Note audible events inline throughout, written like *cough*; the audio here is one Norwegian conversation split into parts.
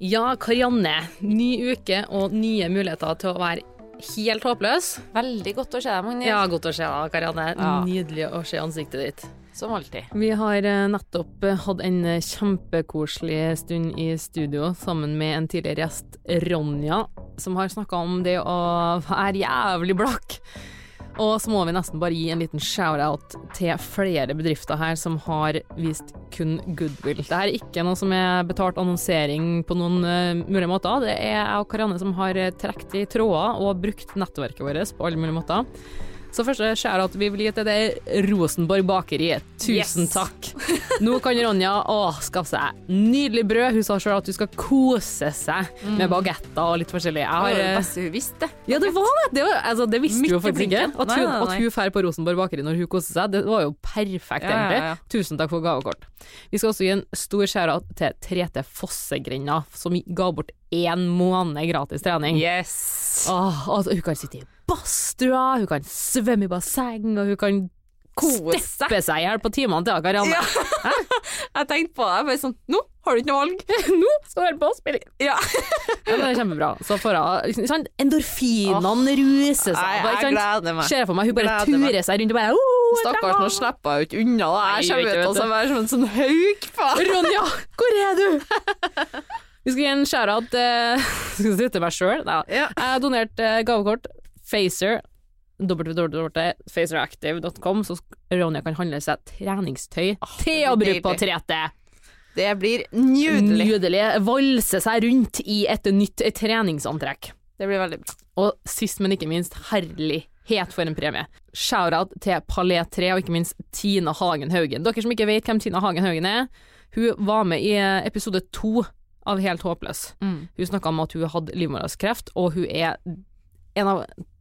Ja, Karianne. Ny uke og nye muligheter til å være helt håpløs. Veldig godt å se deg, Magnhild. Ja, godt å se deg, Karianne. Ja. Nydelig å se ansiktet ditt. Som alltid. Vi har eh, nettopp eh, hatt en eh, kjempekoselig stund i studio sammen med en tidligere gjest, Ronja, som har snakka om det å være jævlig blakk. Og så må vi nesten bare gi en liten shout-out til flere bedrifter her som har vist kun goodwill. Det er ikke noe som er betalt annonsering på noen uh, mulige måter. Det er jeg og Karianne som har eh, trukket i tråder og brukt nettverket vårt på alle mulige måter. Så første shout-out vi vil gi til det er Rosenborg Bakeri. Tusen Yes. takk. Nå kan Ronja å, skaffe seg nydelig brød. Hun sa sjøl at hun skal kose seg med bagetter og litt forskjellig. Jeg Det var har, det eh, beste hun visste. ja, det var det. Det, var, altså, det visste Midt hun faktisk ikke. At hun, nei, drar på Rosenborg bakeri når hun koser seg, det var jo perfekt, Ja, ja, egentlig. ja. Tusen takk for gavekort. Vi skal også gi en stor skjæra til 3T Fossegrenda, som ga bort én måned gratis trening. Yes. Åh, altså, hun kan sitte i badstua, hun kan svømme i basseng, og hun kan Kose steppe seg i hjel på timene til Karianne. Ja. *laughs* Jeg tenkte på det, bare sånn Nå har du ikke noe valg. *laughs* Nå skal du høre på spille. Ja. *laughs* Ja, det er kjempebra. Så får hun endorfinene ruser seg. Nei, bare, jeg gleder meg. Ser jeg for meg hun bare Gleder meg. turer seg rundt og bare oh, Stakkars, nå slipper jeg jo ikke unna. da. Jeg kommer ut og er være som en sånn hauk. Ronja, hvor er du? Vi skal gi en eh, Skal jeg si til meg sjøl? Ja. Jeg har donert eh, gavekort. Facer. www.faceractive.com, så Ronja kan handle seg treningstøy til å bruke på 3T. Det blir nydelig. Nydelig. Valse seg rundt i et nytt treningsantrekk. Det blir veldig bra. Og sist, men ikke minst, herlighet for en premie. Shout-out til Palais 3, og ikke minst Tina Hagen Haugen. Dere som ikke vet hvem Tina Hagen Haugen er, hun var med i episode to av Helt håpløs. Mm. Hun snakka om at hun hadde livmorhalskreft, og hun er en av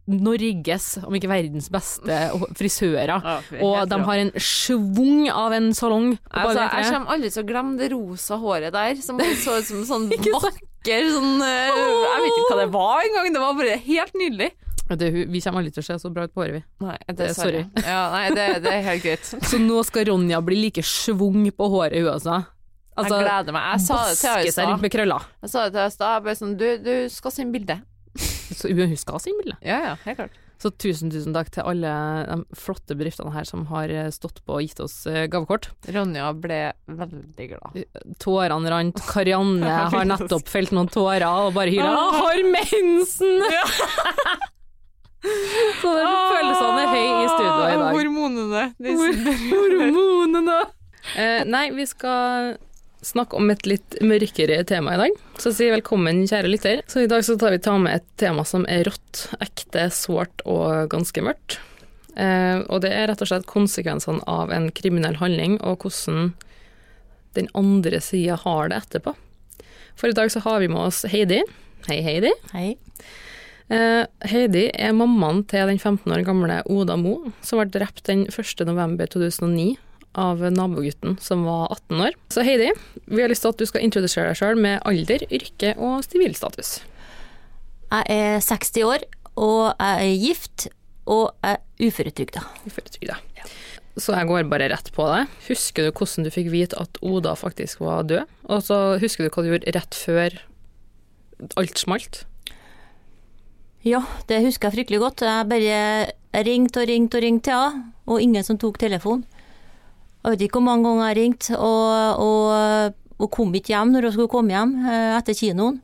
Norges, om ikke verdens beste frisører. Og de har en schwung av en salong. Altså, jeg kommer aldri til å glemme det rosa håret der, som så ut som sånn *laughs* vakker sånn eh, Jeg vet ikke hva det var engang, det var bare helt nydelig. Det, vi kommer aldri til å se så bra ut på håret, vi. Nei, Det- sorry. Ja, nei, det, det er helt greit. *laughs* Så nå skal Ronja bli like schwung på håret, hun også. Altså, jeg gleder meg. Jeg sa det til henne i stad. Jeg sa det til henne i stad. jeg bare sånn, Du, du skal sende bilde. Så hun skal sin bilde. Ja, ja, helt klart. Så tusen, tusen takk til alle de flotte bedriftene her som har eh, stått på og gitt oss eh, gavekort. Ronja ble veldig glad. Tårene rant. Karianne *laughs* har nettopp felt noen tårer og bare hyla 'Jeg har mensen!' *laughs* Så det følelsene er høy i studio i dag. Hormonene. Hormonene! Eh, nei, vi skal snakke om et litt mørkere tema i dag. Så si velkommen, kjære lytter. Så i dag så tar vi ta med et tema som er rått, ekte, sårt og ganske mørkt. Eh, og det er rett og slett konsekvensene av en kriminell handling, og hvordan den andre sida har det etterpå. For i dag så har vi med oss Heidi. Hei, Heidi. Hei. Eh, Heidi er mammaen til den 15 år gamle Oda Mo, som ble drept den 1. november 2009 av nabogutten som var 18 år. Så Heidi, vi har lyst til at du skal introdusere deg sjøl med alder, yrke og sivilstatus. Jeg er 60 år, og jeg er gift, og jeg er uføretrygda. Uføretrygda. Så jeg går bare rett på det. Husker du hvordan du fikk vite at Oda faktisk var død? Og så husker du hva du gjorde rett før alt smalt? Ja, det husker jeg fryktelig godt. Jeg bare ringte og ringte og ringte til henne, og ingen som tok telefonen. Jeg vet ikke hvor mange ganger jeg ringte, og, og, og kom ikke hjem når hun skulle komme hjem eh, etter kinoen.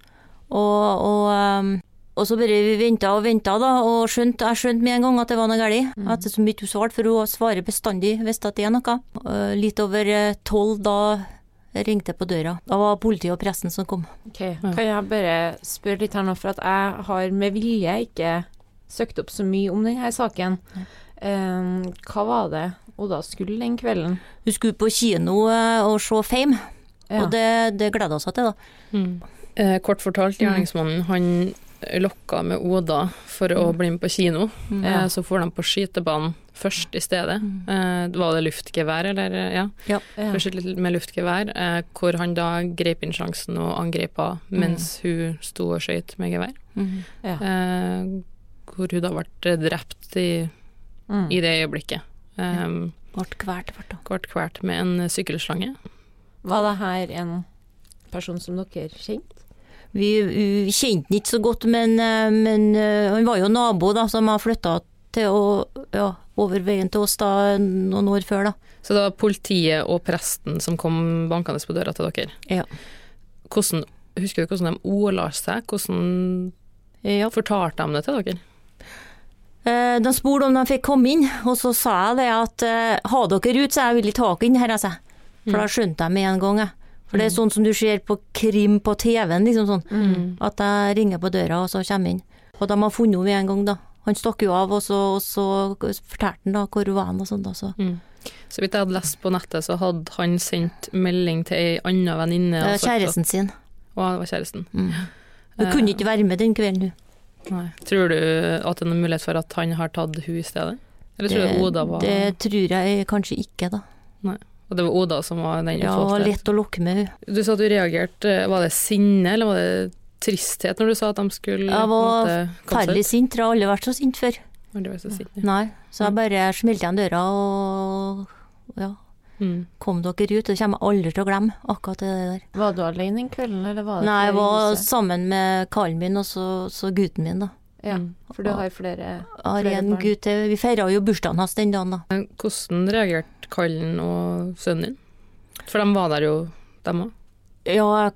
Og, og, eh, og så bare vi venta og venta, da, og skjønte, jeg skjønte med en gang at det var noe galt. Etter så mye hun svarte, for hun svarer bestandig hvis det er noe. Eh, Litt over eh, tolv da jeg ringte på døra. Da var politiet og pressen som kom. Ok, Kan jeg bare spørre litt her nå, for at jeg har med vilje ikke søkt opp så mye om denne saken. Um, hva var det Oda skulle den kvelden? Hun skulle på kino eh, og se Fame, Ja. og det, det gleda hun seg til, da. Mm. kort fortalt, gjerningsmannen han lokka med Oda for å bli med på kino. Ja. Eh, så for de på skytebanen først i stedet. Eh, var det luftgevær, eller? eh, Ja, Ja. Ja. først litt med luftgevær, eh, hvor han da grep inn sjansen og angrep henne mens hun sto og skøyt med gevær. Ja. Eh, hvor hun da ble drept i, Mm. i det øyeblikket. Um, kvalt, ble hun. Med en sykkelslange. Var det her en person som dere kjente? Vi, vi kjente han ikke så godt, men, eh, men eh, han var jo nabo, da, som har flytta til å, ja, over veien til oss da, noen år før. da. Så det var politiet og presten som kom bankende på døra til dere. Ja. Hvordan, husker du hvordan de ordla seg? Hvordan Ja. fortalte de det til dere? Eh, De spurte om de fikk komme inn, og så sa jeg det at eh, ha dere ut, så jeg vil ikke ha dere inn her, altså. For da skjønte jeg med en gang, jeg. For det er sånn som du ser på krim på TV-en, liksom sånn. Mm. At jeg ringer på døra, og så kommer jeg inn. Og de har funnet henne med en gang, da. Han stakk jo av, og så, og så fortalte han da hvor var han og sånn, da. Så. Mm. Så vidt jeg hadde lest på nettet, så hadde han sendt melding til ei anna venninne. Sagt at- kjæresten sin. Å, det var kjæresten. Mm. Hun kunne ikke være med den kvelden, hun. Nei. Tror du at det er noen mulighet for at han har tatt hun i stedet? Eller tror du Oda var det tror jeg kanskje ikke, da. Og det var Oda som var den Ja, der? lett å lokke med hun. Du sa at du reagerte. Var det sinne, eller var det tristhet når du sa at de skulle Jeg var Ferdig sint, jeg har aldri vært så sint før. Aldri vært så sint, ja. Nei, så jeg bare smelte igjen døra og ja, Mm. kom dere ut. Det kommer jeg aldri til å glemme, akkurat det der. Var du alene den kvelden, eller var det Nei, jeg var huset? sammen med kallen min og så, så gutten min, da. Ja, Mm. for du har flere har Flere en barn. gutt. Vi feira jo bursdagen hans den dagen, da. Men Hvordan reagerte Kallen og sønnen din? For de var der jo, dem òg. Ja,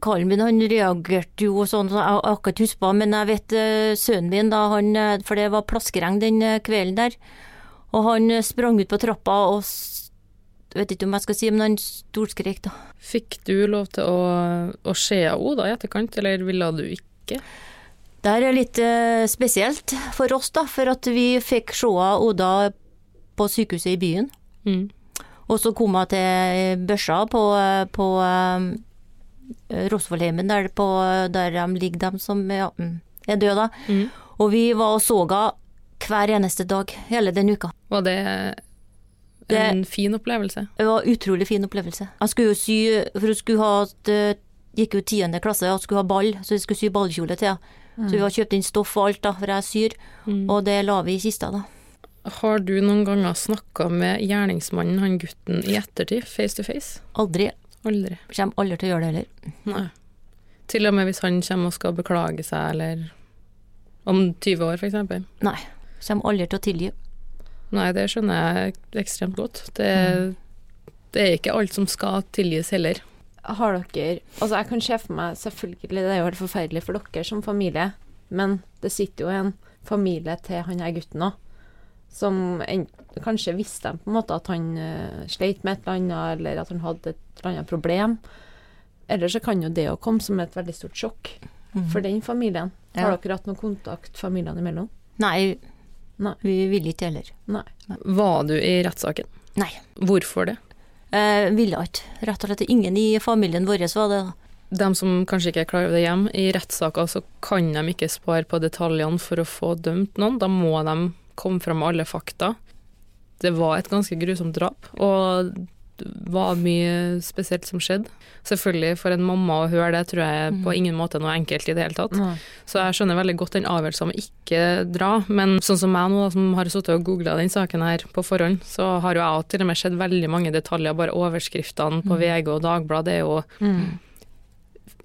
kallen min han reagerte jo sånn, så jeg har akkurat huska, men jeg vet eh, sønnen min da, han, eh, for det var plaskeregn den eh, kvelden der, og han sprang ut på trappa og s- vet ikke om jeg skal si, men han storskrek da. Fikk du lov til å, å se Oda i etterkant, eller ville du ikke? Det her er litt eh, spesielt for oss, da, for at vi fikk se Oda på sykehuset i byen. Mm. Og så kom hun til børsa på, på eh, Rosvollheimen, der, der de ligger, dem som ja, mm, er døde. da. Mm. Og vi var og så henne hver eneste dag hele den uka. Var det en fin opplevelse? Det var utrolig fin opplevelse. Jeg skulle jo sy, for hun skulle ha et, gikk jo tiende klasse og skulle ha ball, så jeg skulle sy ballkjole til henne. Så vi har kjøpt inn stoff og alt, da, for jeg syr, Mm. og det la vi i kista, da. Har du noen ganger snakka med gjerningsmannen, han gutten, i ettertid, face to face? Aldri. Aldri. Kommer aldri til å gjøre det heller. Nei. Til og med hvis han kommer og skal beklage seg, eller om 20 år, eksempel. Nei. Kommer aldri til å tilgi. Nei, det skjønner jeg ekstremt godt. Det, det er ikke alt som skal tilgis heller. Har dere Altså, jeg kan se for meg Selvfølgelig, det er jo helt forferdelig for dere som familie, men det sitter jo en familie til han her gutten òg, som en, kanskje visste på en måte at han uh, sleit med et eller annet, eller at han hadde et eller annet problem. Eller så kan jo det å komme som et veldig stort sjokk for den familien. Har Ja. dere hatt noe kontakt familiene imellom? Nei. Nei. Vi ville ikke heller. Nei. Var du i rettssaken? Nei. Hvorfor det? Eh, ville ikke. Rett og slett ingen i familien vår var det. De som kanskje ikke klarer det hjem, i rettssaker så kan de ikke spare på detaljene for å få dømt noen. Da må de komme fram med alle fakta. Det var et ganske grusomt drap, og var mye spesielt som skjedde. Selvfølgelig, for en mamma å høre det, tror jeg på ingen måte er noe enkelt i det hele tatt. Nei. Så jeg skjønner veldig godt den avgjørelsen om å ikke dra, men sånn som meg nå, da, som har sittet og googla den saken her på forhånd, så har jo jeg til og med sett veldig mange detaljer, bare overskriftene på VG og Dagbladet er jo Mm.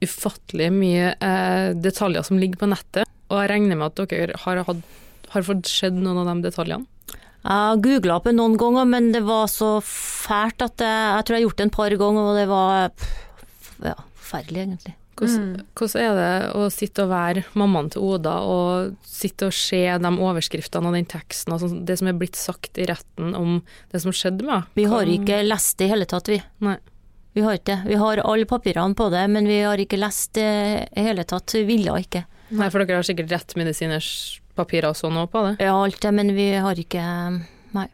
ufattelig mye eh, detaljer som ligger på nettet, og jeg regner med at dere har, hatt, har fått sett noen av de detaljene. Jeg googla opp det noen ganger, men det var så fælt at jeg, jeg tror jeg har gjort det en par ganger, og det var ja, forferdelig, egentlig. Hvordan, Mm. hvordan er det å sitte og være mammaen til Oda og sitte og se de overskriftene og den teksten og sånt, det som er blitt sagt i retten om det som skjedde med henne? Vi har ikke lest det i hele tatt, vi. Nei. Vi har ikke det. Vi har alle papirene på det, men vi har ikke lest det i hele tatt. Vi ville ikke. Nei, for dere har sikkert rettsmedisiners papirer og sånn òg på det. Ja, alt det, men vi har ikke Nei,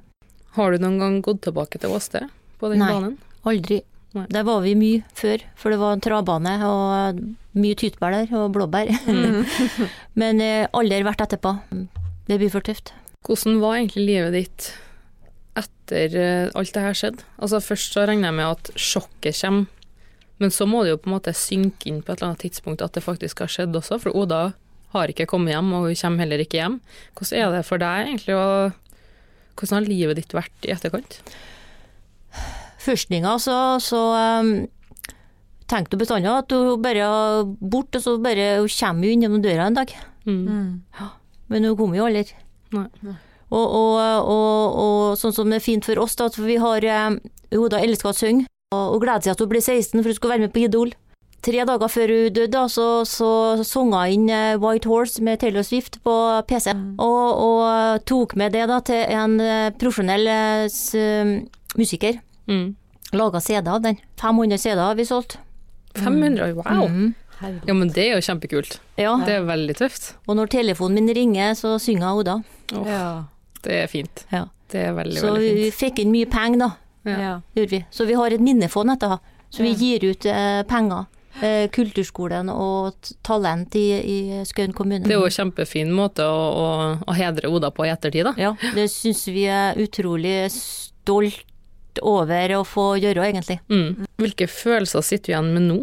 Har du noen gang gått tilbake til åsted på den Nei. banen? aldri. Nei. Der var vi mye før, for det var en travbane og mye tyttebær der, og blåbær. *laughs* men eh, aldri vært etterpå. Det blir for tøft. Hvordan var egentlig livet ditt etter eh, alt det her skjedde? Altså Først så regner jeg med at sjokket kommer, men så må det jo på en måte synke inn på et eller annet tidspunkt at det faktisk har skjedd også, for Oda har ikke kommet hjem, og hun kommer heller ikke hjem. Hvordan er det for deg egentlig, og hvordan har livet ditt vært i etterkant? Førstninga så, så um, tenkte bestandig at hun bare er bort, og så bare hun kommer hun gjennom døra en dag. Mm. Men hun kom jo aldri. Nei. Og, og, og, og sånn som det er fint for oss, da, at vi har eh, Hun da elsker å synge, og, og gleder seg til hun blir 16 for hun skal være med på Idol. Tre dager før hun døde, så, så sang hun inn eh, White Horse med Taylor Swift på PC, og, og tok med det da til en eh, profesjonell eh, musiker. Mm. Laga CD av den. 500 CD har vi solgt. 500, wow! Mm. Ja, men det er jo kjempekult. Ja, Det er veldig tøft. og når telefonen min ringer, så synger jeg Oda. Åh, Ja. Det er fint. Ja. Det er veldig, Så veldig vi fikk inn mye penger, da. Ja. Ja. gjorde vi. Så vi har et minnefond etter Så vi gir ut eh, penger. Eh, kulturskolen og talent i, i Skøyen kommune. Det er jo en kjempefin måte å, å, å hedre Oda på i ettertid, da. Ja, det syns vi er utrolig stolt over å få gjøre, egentlig. Mm. Hvilke følelser sitter du igjen med nå?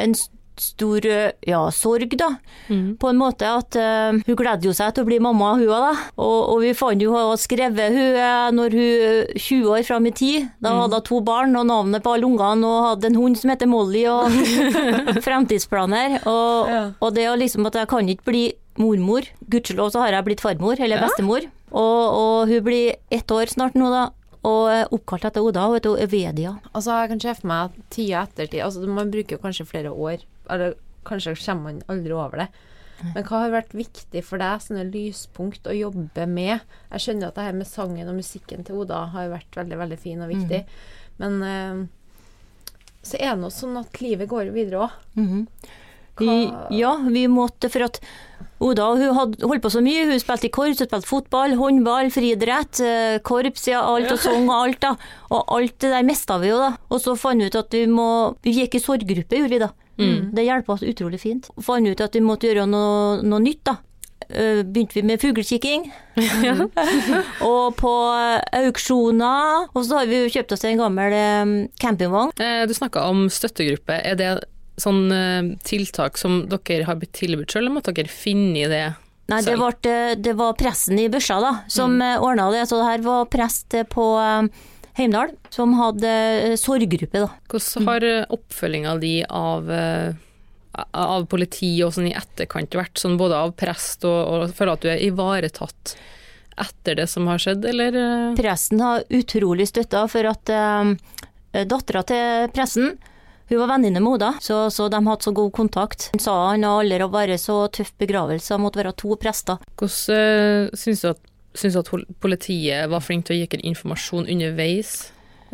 En stor eh, ja, sorg, da. Mm. På en måte at uh, hun gledde jo seg til å bli mamma, hun òg, da. Og, og vi fant jo hun skrevet hun eh, når hun 20 år fram i tid. Da hadde hun to barn og navnet på alle ungene og hadde en hund som heter Molly og *laughs* fremtidsplaner. Og, Ja. og det å liksom at jeg kan ikke bli mormor. Gudskjelov så har jeg blitt farmor, eller Ja. bestemor. Og, og hun blir ett år snart nå, da. Og er oppkalt etter Oda, hun heter Evedia. Altså, jeg kan se for meg at tida ettertid altså, Man bruker jo kanskje flere år, eller kanskje kommer man aldri over det. Men hva har vært viktig for deg, sånne lyspunkt å jobbe med? Jeg skjønner at det her med sangen og musikken til Oda har vært veldig, veldig fin og viktig. Men eh, så er det nå sånn at livet går videre òg. Mm -hmm. Ja, vi måtte for at Oda hun hadde holdt på så mye. Hun spilte i korps, hun spilte fotball, håndball, friidrett, eh, korps, ja, alt og sang og alt. da. Og alt det der mista vi jo, da. Og så fant vi ut at vi må Vi gikk i sorggruppe, gjorde vi da. Det hjelpa oss utrolig fint. Fant ut at vi måtte gjøre noe, noe nytt, da. Eh, Begynte vi med fuglekikking. *laughs* og på eh, auksjoner. Og så har vi jo kjøpt oss en gammel campingvogn. Du snakka om støttegruppe. Er det sånn eh, tiltak som dere har blitt tilbudt sjøl, eller måtte dere finne i det? Nei, det ble, var, det var pressen i Børsa da, som mm. ordna det. Så det her var prest på eh, Heimdal, som hadde eh, sorggruppe, da. Hvordan har eh, oppfølginga di av, eh, av politiet og sånn i etterkant vært, sånn både av prest og, og føler at du er ivaretatt etter det som har skjedd, eller? eh? Presten har utrolig støtta for at um, dattera til presten hun var venninne med henne, så, så de hadde så god kontakt. Hun sa han har aldri å være så tøff begravelse, måtte være to prester. Hvordan uh, syns du at synes at politiet var flink til å gi dere informasjon underveis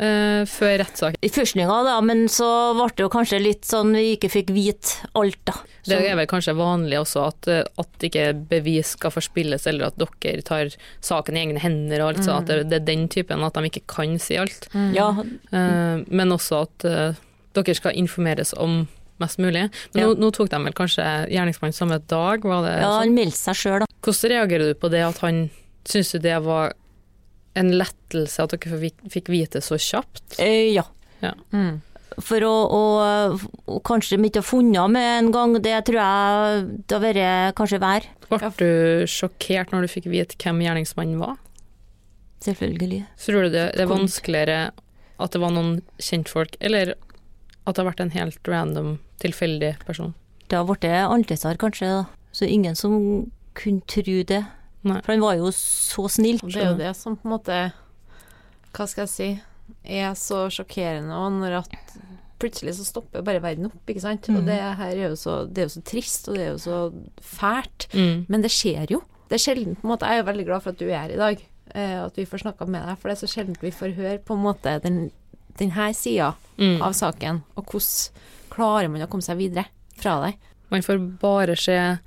Uh, før rettssaken? I førstninga da, men så ble det jo kanskje litt sånn vi ikke fikk vite alt, da. Det er vel kanskje vanlig også at, eh, at ikke bevis skal forspilles, eller at dere tar saken i egne hender, og alt sånn, at det, det er den typen, at de ikke kan si alt. Ja, Uh, men også at eh, dere skal informeres om mest mulig. Men Ja. nå, nå tok de vel kanskje gjerningsmannen samme dag, var det ja sånn? han meldte seg sjøl, da. Hvordan reagerer du på det at han Syns du det var en lettelse at dere fikk- vite så kjapt? Eh, ja. Mm. For å, å, å kanskje de ikke ha funnet med en gang, det tror jeg det har vært kanskje vær. Ble du sjokkert når du fikk vite hvem gjerningsmannen var? Selvfølgelig. Tror du det, det er vanskeligere at det var noen kjentfolk, eller at det har vært en helt random, tilfeldig person? Det har blitt annerledes kanskje, da. Så ingen som kunne tro det. Nei. For han var jo så snill. Og det er jo det som på en måte Hva skal jeg si er så sjokkerende, og når at plutselig så stopper bare verden opp, ikke sant. Og det her er jo så, det er jo så trist, og det er jo så fælt. Mm. Men det skjer jo. Det er sjelden på en måte Jeg er jo veldig glad for at du er her i dag, eh, at vi får snakka med deg, for det er så sjelden vi får høre på en måte den, den her sida Mm. av saken, og hvordan klarer man å komme seg videre fra det. Man får bare se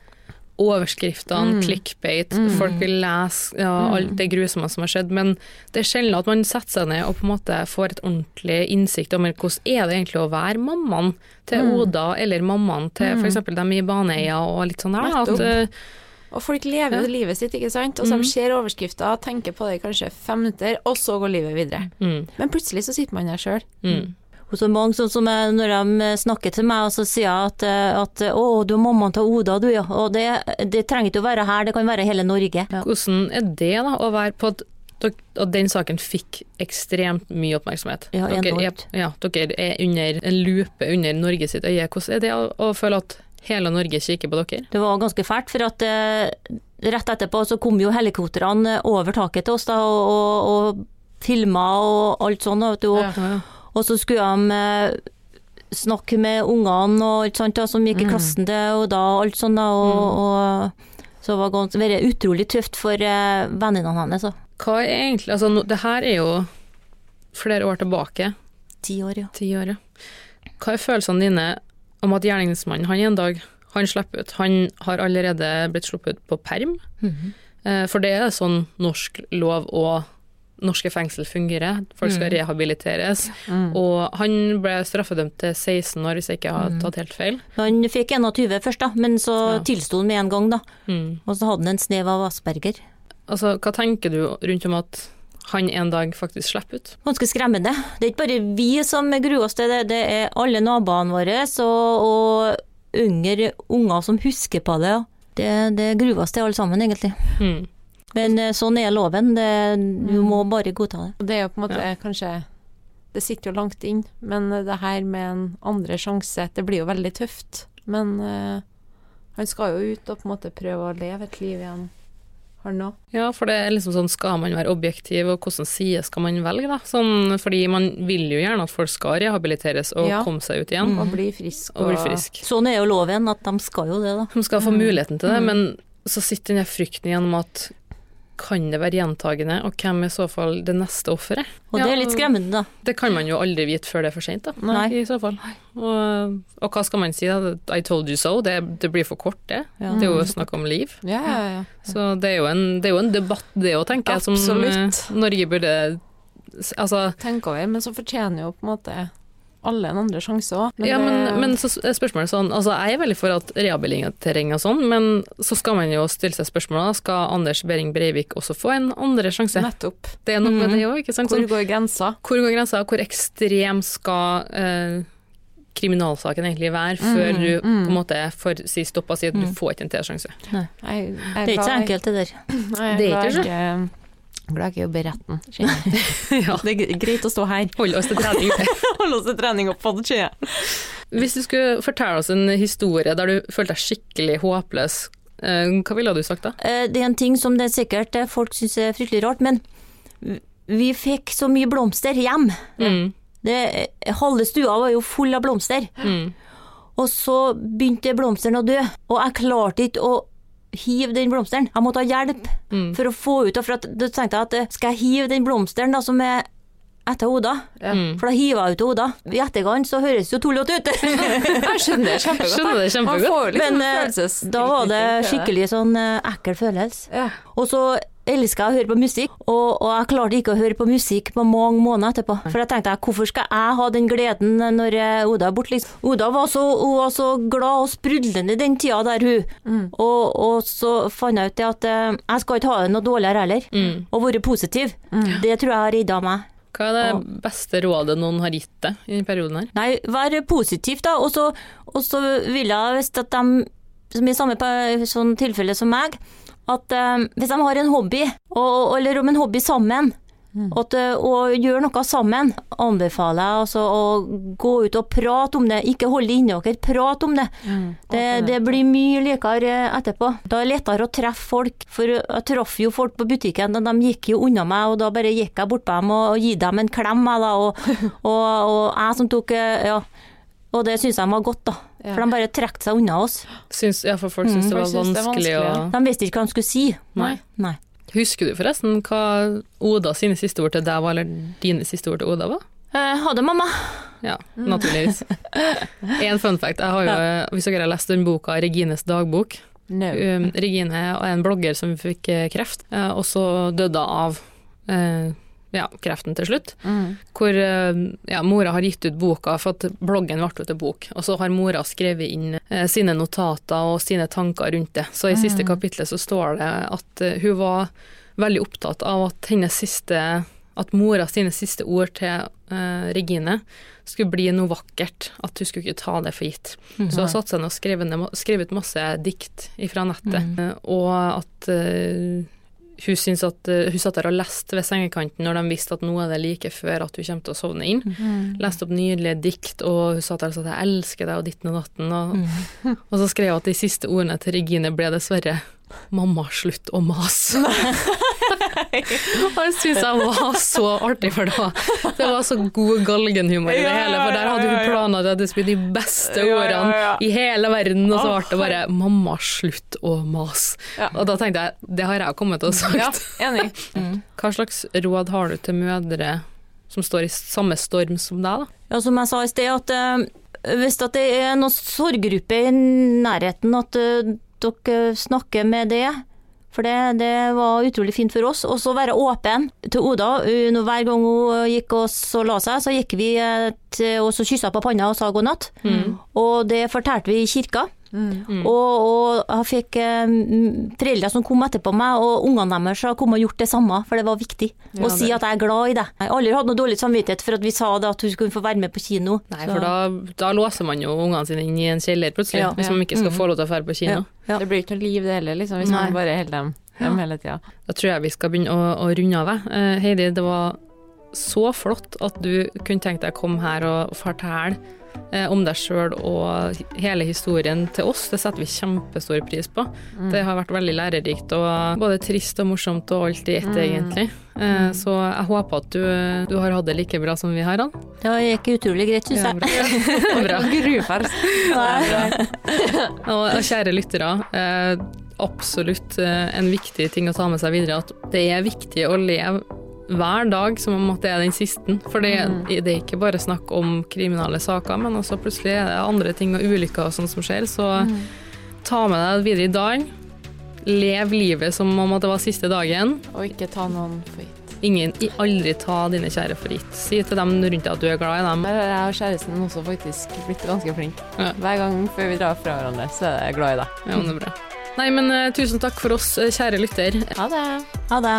overskriftene, Mm. clickbait, Mm. folk vil lese ja, alt det grusomme som har skjedd, men det er sjelden at man setter seg ned og på en måte får et ordentlig innsikt om hvordan er det egentlig å være mammaen til Mm. Oda, eller mammaen til for eksempel dem i Baneheia og litt sånn der. At, Og folk lever jo livet sitt, ikke sant. Og så de ser overskrifter, tenker på det i kanskje fem minutter, og så går livet videre. mm, Men plutselig så sitter man der sjøl. mm. Og så mange sånn som jeg, når de snakker til meg, og så sier jeg at, eh, at å, du er mammaen til Oda, du, ja. Og det, det trenger ikke å være her, det kan være hele Norge. Ja. Hvordan er det da, å være på at den saken fikk ekstremt mye oppmerksomhet. Ja, dere, er, ja, dere er under en lupe under Norge sitt øye. Hvordan er det å, å føle at hele Norge kikker på dere? Det var ganske fælt, for at eh, rett etterpå så kom jo helikoptrene over taket til oss da, og, og, og filma og alt sånt. Vet du, og, Ja. og så skulle de eh, snakke med ungene og alt sånt da, som gikk i klassen til og da, alt sånt da, og, og så det var ganske, vært utrolig tøft for eh, venninnene hennes. da. Hva er egentlig Altså, no, det her er jo flere år tilbake. Ti år, ja. Ti år, ja. Hva er følelsene dine om at gjerningsmannen, han en dag, han slipper ut. Han har allerede blitt sluppet ut på perm. Eh, For det er sånn norsk lov og norske fengsel fungerer. Folk skal rehabiliteres. Og han ble straffedømt til 16 år, hvis jeg ikke har tatt helt feil. Han fikk 21 først, da, men så Ja. tilsto han med en gang. da. Mm. Og så hadde han en snev av Asperger. Altså, hva tenker du rundt om at han en dag faktisk slipper ut? Ganske skremmende. Det er ikke bare vi som gruer oss til det, det er alle naboene våre og, og yngre unger som husker på det. Det, det gruer oss til alle sammen, egentlig. Mm. Men eh, sånn er loven. Det, du må bare godta det. Det er jo på en måte Ja. kanskje Det sitter jo langt inn, men det her med en andre sjanse, det blir jo veldig tøft. Men uh, han skal jo ut og på en måte prøve å leve et liv igjen, han òg. Ja, for det er liksom sånn, skal man være objektiv, og hvilken side skal man velge, da? Sånn, fordi man vil jo gjerne at folk skal rehabiliteres og Ja. komme seg ut igjen, Og bli frisk. og bli frisk. Sånn er jo loven, at de skal jo det, da. De skal få muligheten til det, men så sitter den frykten igjen om at kan det være gjentagende, og hvem er i så fall det neste offeret? Og det er litt skremmende, da. Det kan man jo aldri vite før det er for sent, da. Nei. I så fall. Og, og hva skal man si, da? I told you so. Det, det blir for kort, det. Ja. Det er jo snakk om liv. Ja, ja, ja. Så det er jo en, det er jo en debatt, det òg, tenker jeg, som eh, Norge burde Altså, Tenk over, men så fortjener jo på en måte alle en andre sjanse òg. ja, men, men så er spørsmålet sånn Altså, jeg er veldig for at rehabilitering og sånn, men så skal man jo stille seg spørsmålet skal Anders Behring Breivik også få en andre sjanse? Nettopp. Det er noe med det òg, ikke sant? Hvor Sånn, går grensa? hvor går grensa? Hvor ekstrem skal eh, kriminalsaken egentlig være før du på en måte får si stopp og si at du får ikke en T-sjanse. Jeg, jeg Det er ikke så enkelt, det der. *laughs* Nei, Det er ikke så. Glad jeg ikke jobber retten. *laughs* kjenner ja. Det er greit å stå her. Hold oss til trening. *laughs* Holde oss til trening opp på det, kjenner. Hvis du skulle fortelle oss en historie der du følte deg skikkelig håpløs, eh, hva ville du sagt da? Eh, Det er en ting som det er sikkert eh, folk syns er fryktelig rart, men vi fikk så mye blomster hjem. Mm. Det, halve stua var jo full av blomster. Mm. Og så begynte blomsteren å dø, og jeg klarte ikke å hive den blomsteren. Jeg måtte ha hjelp Mm. for å få ut av For at, da tenkte jeg at eh, skal jeg hive den blomsteren da som er etter Oda? Mm. For da hiver jeg ut Oda. I etterkant så høres jo tullete ut. *laughs* Jeg skjønner det kjempegodt. Skjønner det kjempegodt. Men eh, da var det skikkelig sånn eh, ekkel følelse. Ja. Og så elska å høre på musikk, og, og jeg klarte ikke å høre på musikk på mange måneder etterpå. For jeg tenkte hvorfor skal jeg ha den gleden når eh, Oda er borte, liksom. Oda var så, hun var så glad og sprudlende den tida der, hun. Og, og så fant jeg ut det at eh, jeg skal ikke ha det noe dårligere heller. Mm. Og være positiv. Det tror jeg har redda meg. Hva er det beste rådet noen har gitt deg i denne perioden her? Nei, vær positiv, da. Og så, vil jeg, hvis at de som i samme sånn tilfelle som meg, at eh, hvis de har en hobby, og, eller om en hobby sammen, at, eh, og gjør noe sammen, anbefaler jeg altså å gå ut og prate om det. Ikke hold det inni dere, prat om det. Det, det blir mye likere etterpå. Da er det lettere å treffe folk, for jeg traff jo folk på butikken, og de gikk jo unna meg, og da bare gikk jeg bort på dem og, og gi dem en klem, jeg, da, og, *laughs* og, og jeg som tok eh, Ja. Og det syns jeg var godt, da. Ja. For de bare trakk seg unna oss. Syns, ja, for folk syns det var vanskelig, det vanskelig, og... De visste ikke hva de skulle si. Nei. Nei. Husker du forresten hva Oda sine siste ord til deg var, eller dine siste ord til Oda var? Eh, ha det, mamma. Ja, naturligvis. *laughs* En fun fact. Jeg har jo, hvis dere har lest den boka 'Regines dagbok' No. um, Regine er en blogger som fikk eh, kreft, eh, og så døde hun av eh, ja, kreften til slutt. Mm. Hvor eh, ja, mora har gitt ut boka, for at bloggen ble til bok. Og så har mora skrevet inn eh, sine notater og sine tanker rundt det. Så i siste kapitlet så står det at uh, hun var veldig opptatt av at hennes siste at mora sine siste ord til uh, Regine skulle bli noe vakkert. At hun skulle ikke ta det for gitt. Så hun satte seg ned og skrev, ned, ut masse dikt fra nettet. eh, Og at eh, hun, syns at, eh, hun satt der og leste ved sengekanten når de visste at nå er det like før at hun kommer til å sovne inn. Leste opp nydelige dikt, og hun satt der og sa at 'jeg elsker deg' og ditten og datten. Og, *laughs* og så skrev hun at de siste ordene til Regine ble dessverre 'mamma, slutt å mase'. og det syns jeg var så artig, for var, det var så god galgenhumor i det hele. For der hadde hun planer til at det skulle bli de beste ordene i hele verden, og så ble det bare 'mamma, slutt å mase'. Og da tenkte jeg, det har jeg kommet til å Ja, sagt. enig. *laughs* Hva slags råd har du til mødre som står i samme storm som deg, da? Ja, som jeg sa i sted, at eh, hvis at det er noen sorggruppe i nærheten, at eh, dere snakker med det. For det, det var utrolig fint for oss. Og så være åpen til Oda. Uh, Hver gang hun gikk og la seg, så gikk vi eh, til, og så kyssa på panna og sa god natt. Og det fortalte vi i kirka. Mm. Og, og jeg fikk eh, foreldre som kom etterpå meg, og ungene deres har kommet og gjort det samme, for det var viktig Ja, å si at jeg er glad i deg. Jeg har aldri hatt noe dårlig samvittighet for at vi sa det at hun skulle få være med på kino. Nei, Så- for da, da låser man jo ungene sine inn i en kjeller plutselig, Ja. hvis man ikke skal få lov til å dra på kino. Ja. Det blir ikke noe liv det heller, liksom, hvis Nei. man bare holder dem hjemme hele tida. Da tror jeg vi skal begynne å, å runde av. jeg. Eh, Heidi, det var så flott at du kunne tenkt deg å komme her og fortelle om deg sjøl og hele historien til oss. Det setter vi kjempestor pris på. Mm. Det har vært veldig lærerikt og både trist og morsomt og alt i ett, Mm. egentlig. Eh, Så jeg håper at du, du har hatt det like bra som vi har hatt. Det gikk utrolig greit, syns jeg. *laughs* *laughs* Ja, bra. *laughs* Og, kjære lyttere, eh, absolutt eh, en viktig ting å ta med seg videre, at det er viktig å leve hver dag som om at det er den siste. For det, det er ikke bare snakk om kriminale saker, men også plutselig er det andre ting og ulykker og sånt som skjer. Så ta med deg det videre i dag. Lev livet som om at det var siste dagen. Og ikke ta noen for gitt. Ingen, aldri ta dine kjære for gitt. Si til dem rundt deg at du er glad i dem. Der har jeg og kjæresten også faktisk blitt ganske flink. Ja. Hver gang før vi drar fra hverandre, så er jeg glad i deg. Ja, men det er bra. Nei, men uh, tusen takk for oss, eh, kjære lytter. Ha det. Ha det.